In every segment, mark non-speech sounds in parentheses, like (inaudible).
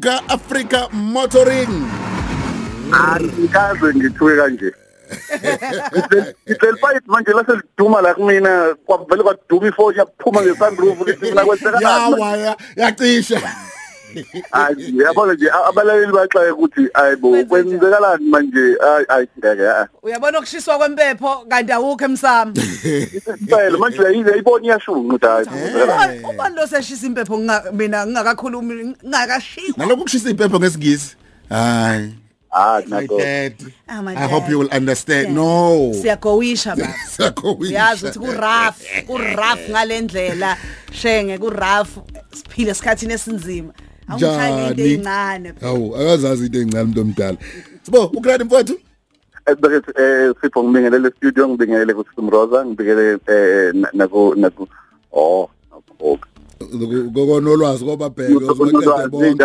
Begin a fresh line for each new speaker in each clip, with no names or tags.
payipi vuka Africa Motoring
Angikaze ngithuke kanje. Ngicela fight manje lase liduma la kumina kwavele kwaduma ifoni yaphuma ngesunroof lithi mina kwenzeka
yawa ya- yacisha
Hayi yabona nje abalaleli baxaye ukuthi ayibo
Kwenze
kwenzekalani manje? Ayi ayi ngeke ah.
uyabona ukushiswa kwempepho kanti awukho emsamo.
Isipele manje uyayize iboni iyashunqa ukuthi hayi.
Ubani- ubani lo seshisa impepho? Nginga- mina ngingakakhulumi ngingakashiwa
nalokhu kushisa impepho ngesingisi? Hayi.
Ah
my
nako.
dad.
Ah, my
i hope
dad.
you will understand.
Yeah.
no.
Siyagowisha baba. (laughs)
Sakho
uyazi ukuthi kuraf kuraf ngalendlela shenge kuraf siphile esikhathini esinzima. Awungishaye ngento ezincane
hawu akazazi into encane umuntu omdala. Sibo ugrad mfowethu?
Esibeke eh sipho ngibingelele studio ngibingelele ku Simroza ngibingelele eh naku naku oh okay.
Kokonolwazi kwababheke uzobaqeda bonke.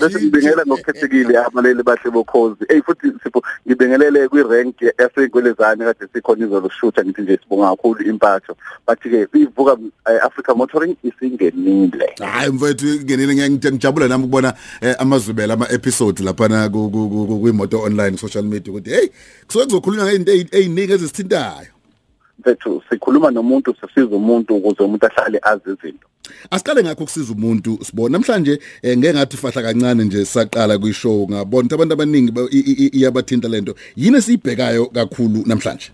bese ngibingelela (laughs) ngokukhethekile abaleli bahle bokhozi. Hey futhi sipho ngibingelele kwi rank yasekwelezane kade sikhona izolo shooter ngithi nje sibonga kakhulu impatho. Bathi ke ivuka eh, Africa Motoring isingenile.
Hayi mfowethu ngenile ngiyangithe ngijabula nami ukubona eh, amazwibela ama episodes lapha ku ku- ku- kwimoto online social media ukuthi hey kusuke kuzokhulunywa ngeinto eziningi ezisithintayo.
Mfethu sikhuluma nomuntu sisiza umuntu ukuze umuntu ahlale azi izinto.
Asiqale ngakho kusiza umuntu sibona. Namhlanje eh, ngeke ngathi fahla kancane nje saqala kwishow ngabona ukuthi abantu abaningi ba- i- i- i- iyabathinta lento yini esiyibhekayo kakhulu namhlanje?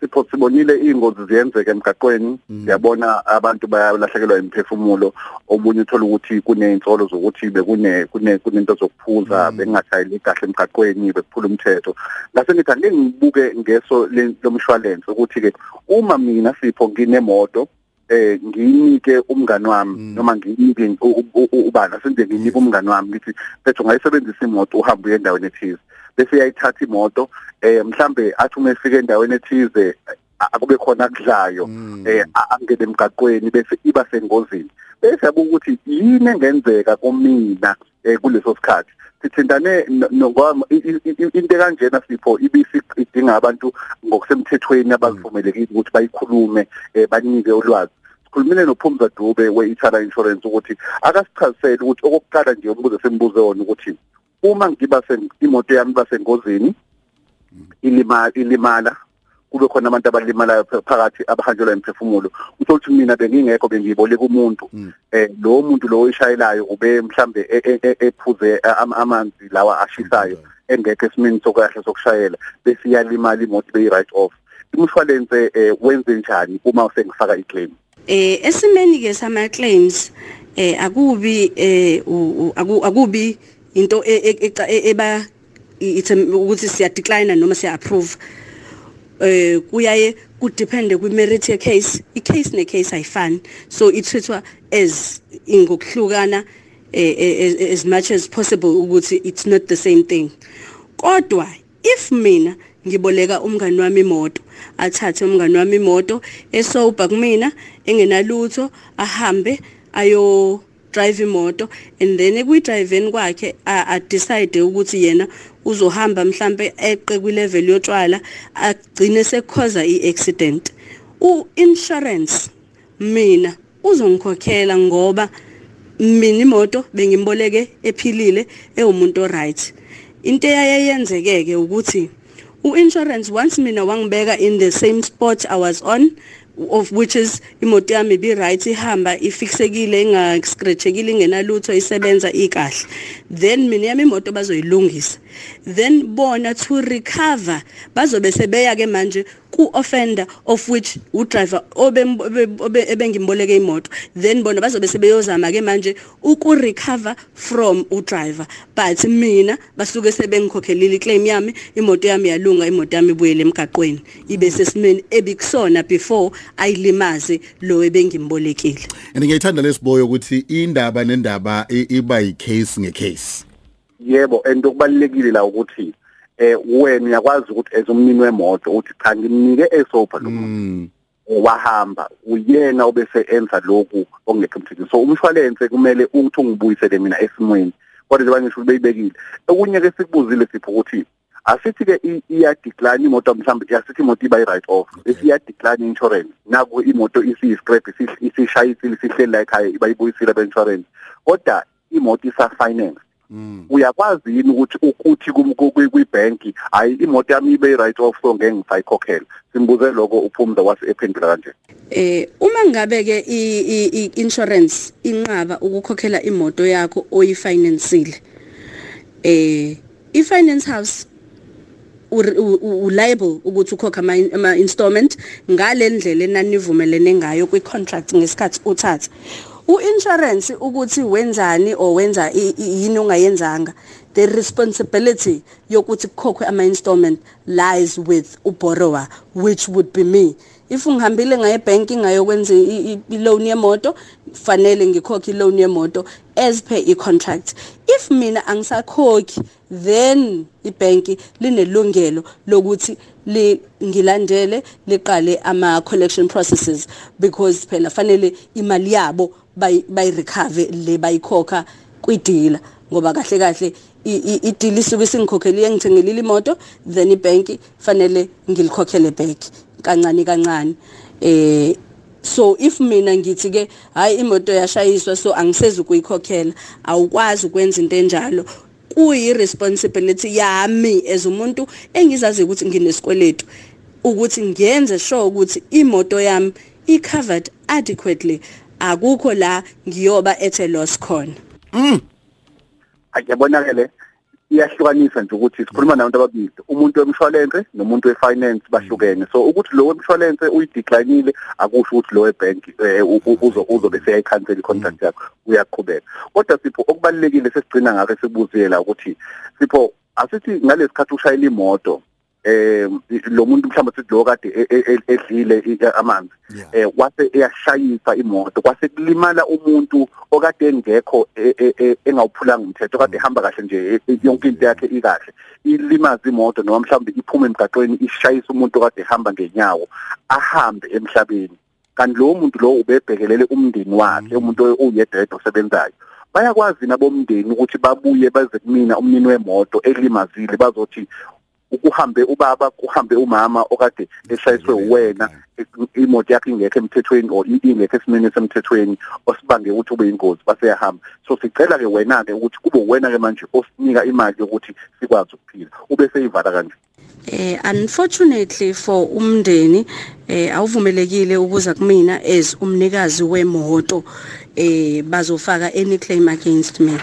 Sipho sibonile ingozi ziyenzeka emgaqweni. Siyabona abantu bayalahlekelwa imphefumulo. Omunye uthola ukuthi kuney'nsolo zokuthi bekune kune kunento zokuphuza bengathayeli kahle emgaqweni bephula umthetho. Ngase ngithi ake ngibuke ngeso le- lomshwalense ukuthi ke uma mina sipho nginemoto eh ngiyinike umngani wami noma ngiyinike ubani senze ngiyinike umngani wami ngithi bethu ngayisebenzisa imoto uhamba uye endaweni ethize. Bese yayithatha imoto eh mhlambe athi uma efika endaweni ethize akube khona akudlayo eh a- angene emgaqweni bese iba sengozini. Bese yabuka ukuthi yini engenzeka kumina eh kuleso sikhathi. Sithintane no- no- ngoba i- i- i- into kanjena sipho ibisi idinga abantu ngokusemthethweni abavumelekile ukuthi bayikhulume eh banike ulwazi. Sikhulumile nophumza Dube we-Ithala Insurance ukuthi akasichazisele ukuthi okokuqala nje umbuzo sembuzo wona ukuthi uma ngiba imoto yami basengozini ilimala ilimala kube khona abantu abalimalayo pha- phakathi abahanjelwa imphefumulo uthothi mina bengingekho bengiyiboleka umuntu eh lo muntu lo oyishayelayo ube mhlambe e- e- e- ephuze am- amanzi lawa ashisayo engekho esimeni sokuyahle sokushayela bese iyalimala imoto beyi right off. Umshwalense eh, wenze njani uma usengifaka iclaim?
Eh esimeni ke sama claims eh akubi eh akubi into e- e- e- eba ukuthi siya decline noma siya approve eh kuyaye ku depend kwi merit ye case i case ne case ayifani. So ithethwa as ingokuhlukana eh, eh, as, much as possible ukuthi it's not the same thing. Kodwa if mina ngiboleka umngani wami imoto athathe umngani wami imoto esoba kumina engenalutho ahambe ayo drive imoto and then ekuyidriveni kwakhe a a decide ukuthi yena uzohamba mhlambe eqe kwi level yotshwala agcine sekhoza iaccident. U insurance mina uzongikhokhela ngoba mina imoto bengimboleke ephilile ewumuntu oright. Into eyayenzekeke ukuthi u-insurance once mina wangibeka in the same spot i was on of which is imoto yami bi right ihamba ifixekile ingascratchekile ingenalutho isebenza ikahle. Then mina yami imoto bazoyilungisa. Then bona to recover bazobe sebeya ke manje ku offender of which u driver obengimboleke imoto. Then bona bazobe sebeyozama ke manje uku recover from u driver but mina basuke sebengikhokhelile iclaim yami imoto yami yalunga imoto yami ibuyele emgaqweni. Ibe sesimeni ebikusona before ayilimaze lo ebengimbolekile.
And ngiyithanda lesiboyo ukuthi indaba nendaba i- iba yicase ngecase.
Yebo and okubalekile la ukuthi eh wena uyakwazi ukuthi as umnini wemoto uthi cha ngimnike esopa lo muntu wahamba uyena obese enza lokhu ongekho emthethweni. So umshwalense kumele ukuthi ungibuyisele mina esimweni kodwa njengoba ngisho beyibekile. Okunye ke sikubuzile sipho ukuthi asithi ke iya decline imoto mhlawumbe asithi imoto iba i write off isiya decline insurance naku imoto isi scrap isishayisile sihleli la ekhaya iba ibuyisile be insurance kodwa imoto isa finance uyakwazi yini ukuthi ukuthi kwibank hayi imoto yami ibe right off so ngeke ngisayikhokhela? Simbuze lokho uphumza wase ephendula kanje.
Eh uma ngabe ke i insurance inqaba ukukhokhela imoto yakho oyifinanceile eh i finance house u liable ukuthi ukhokha ama installment ngalendlela enanivumelene ngayo kwi contract ngesikhathi uthatha uinsurance ukuthi wenzani or wenza yini ongayenzanga? The responsibility yokuthi kukhokhwe ama installment lies with uborrower which would be me. If ngihambile ngaye bank ngayokwenza i-loan yemoto fanele ngikhokhe i-loan yemoto as per i-contract. If mina angisakhokhi then ibank linelungelo lokuthi li ngilandele liqale ama collection processes because phela fanele imali yabo bayirecover le bayikhokha kwidila ngoba kahle kahle idili isuke singikhokheliye ngithengelile imoto then ibank fanele ngilikhokhele back kancane kancane. Eh so if mina ngithi ke hayi imoto yashayiswa so angisezi ukuyikhokhela awukwazi ukwenza into enjalo. Kuyi responsibility yami as umuntu engizazi ukuthi nginesikweletu ukuthi ngiyenze sure ukuthi imoto yami i covered adequately. Akukho la ngiyoba ethe loss khona.
Mm. Akuyabonakele iyahlukanisa nje ukuthi sikhuluma nabantu ababili umuntu wemshwalense nomuntu wefinance bahlukene. So ukuthi lo wemshwalense uyideclineile akusho ukuthi lo webank uzo uzobe seyayicancel icontract yakho uyaqhubeka. Kodwa sipho okubalekile sesigcina ngake sibuziye la ukuthi sipho asithi ngalesikhathi ushayela imoto eh lo muntu mhlawumbe sithi lo kade edlile amanzi eh wase eyashayisa imoto kwase kulimala umuntu okade engekho engawuphulanga umthetho kade ehamba kahle nje yonke into yakhe ikahle ilimaza imoto noma mhlawumbe iphuma emgaqweni ishayisa umuntu okade ehamba ngenyawo ahambe emhlabeni. Kanti lo muntu lo ubebhekelele umndeni wakhe umuntu uyedwa osebenzayo. Bayakwazi nabomndeni ukuthi babuye baze kumina umnini wemoto elimazile bazothi ukuhambe ubaba kuhambe umama okade eshayiswe uwena imoto yakhe ingekho emthethweni or ingekho esimeni semthethweni osibange ukuthi ube ingozi baseyahamba so sicela ke wena ke ukuthi kube wena ke manje osinika imali yokuthi sikwazi ukuphila. Ube seyivala kanje
eh unfortunately for umndeni eh awuvumelekile ukuza kumina as umnikazi wemoto eh bazofaka any claim against me.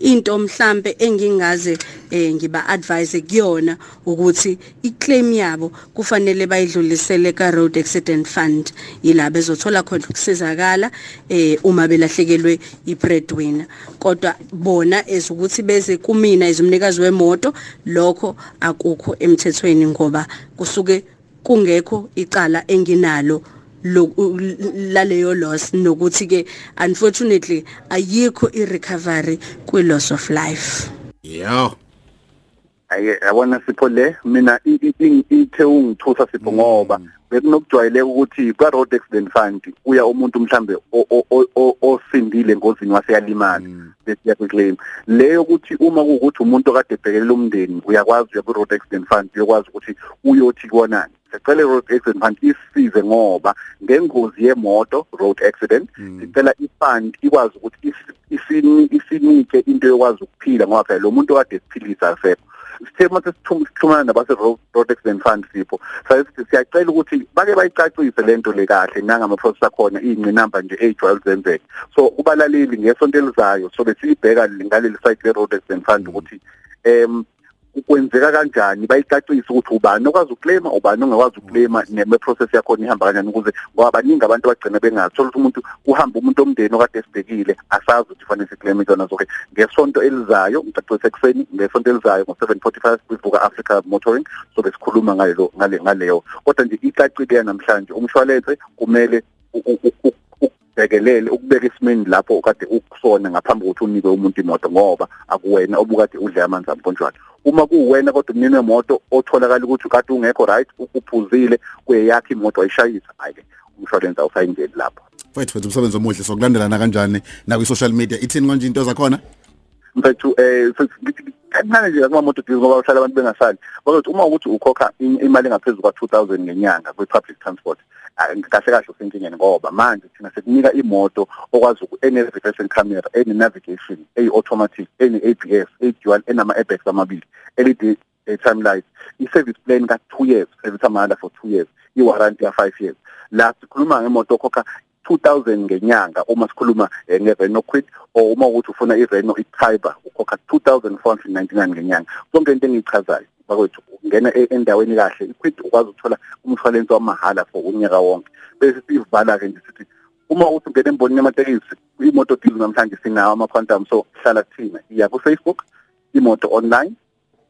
Into mhlambe engingaze eh ngiba advise kuyona ukuthi iclaim yabo kufanele bayidlulisele ka road accident fund. Yila bezothola khona ukusizakala eh uma belahlekelwe i breadwinner kodwa bona ezukuthi beze kumina izumnikazi wemoto lokho akukho emthethweni ngoba kusuke kungekho icala enginalo laleyo loss nokuthi ke unfortunately ayikho i-recovery kwi-loss of life.
Yeah
ayi yabona sipho le? Mina ithe ungithusa sipho ngoba bekunokujwayeleka ukuthi kwa road accident fund uya umuntu mhlambe osindile ngozini waseyalimala bese yakuyiclaim leyo ukuthi uma kuukuthi umuntu okade ebhekelela umndeni uyakwazi uya ku road accident fund uyakwazi ukuthi uyothi konani sicela road accident fund isize ngoba ngengozi yemoto road accident. Sicela ifund ikwazi ukuthi isinike into yokwazi ukuphila ngoba phela lo muntu okade esiphilisa asekho. Sithe mase sithumana nabase road accident fund sipho sayithi siyacela ukuthi bake bayicacise lento le kahle nangama process akhona ingcinamba nje ejwayele zenzeke. So kubalaleli ngesonto elizayo so besiyibheka ngaleli site le road accident fund ukuthi em kwenzeka kanjani? Bayicacise ukuthi ubani okwazi ukuclaima ubani ongakwazi ukuclaima neme process yakhona ihamba kanjani ukuze ngoba baningi abantu abagcina bengathola ukuthi umuntu uhamba umuntu omndeni okade esibhekile asazi ukuthi fanele siclaim izona zonke. Ngesonto elizayo ngicacise ekseni ngesonto elizayo ngo745 kwivuka Africa Motoring so besikhuluma ngalo ngale ngaleyo. Kodwa nje icacile namhlanje umshwalense kumele ubhekelele ukubeka isimeni lapho ukade ukusona ngaphambi kokuthi unike umuntu imoto ngoba akuwena obukade udle amanzi amponjwana. Uma kuwena kodwa umnini wemoto otholakala ukuthi ukade ungekho right ukuphuzile kuyeyakhe imoto ayishayisa ayike umshwalense awusayingeni lapho.
Mfethu mfethu umsebenzi omuhle sokulandelana kanjani na kwi social media? Ithini konje into zakhona?
Mfethu eh ngithi kancane nje kuma motor deals ngoba uhlala abantu bengasali. Bazothi uma ukuthi ukhokha imali engaphezulu kwa 2000 ngenyanga kwi public transport kahle kahle usenkingeni ngoba manje thina sekunika imoto okwazi ene reverse camera ene navigation ey automatic ene ABS e-dual enama airbags amabili LED time light. I-service plan ka 2 years service amahhala for 2 years i-warranty ya 5 years. La sikhuluma ngemoto okhokha 2000 ngenyanga uma sikhuluma eh, nge-Renault Kwid or uma ukuthi ufuna i-Renault i-Tiber ukhokha 2499 ngenyanga. Sonke into engiyichazayo. Bakwethu ungena e-, endaweni kahle i-Kwid ukwazi ukuthola umshwalense wamahhala for unyaka wonke. Bese sivala ke nje sithi uma uthi ungena embonini yamatekisi imoto deal namhlanje sinawo ama-quantum so hlala kuthina iya ku-Facebook imoto online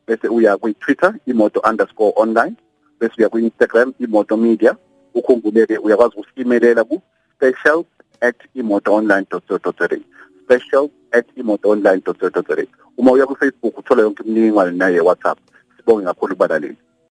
bese uya kwi-Twitter imoto underscore online bese uya kwi-Instagram imoto media. Ukhumbuleke uyakwazi ukusimelela ku special at imotoonline.co.za special at imotoonline.co.za uma uya ku Facebook uthola yonke imininingwane naye WhatsApp sibonge kakhulu balaleli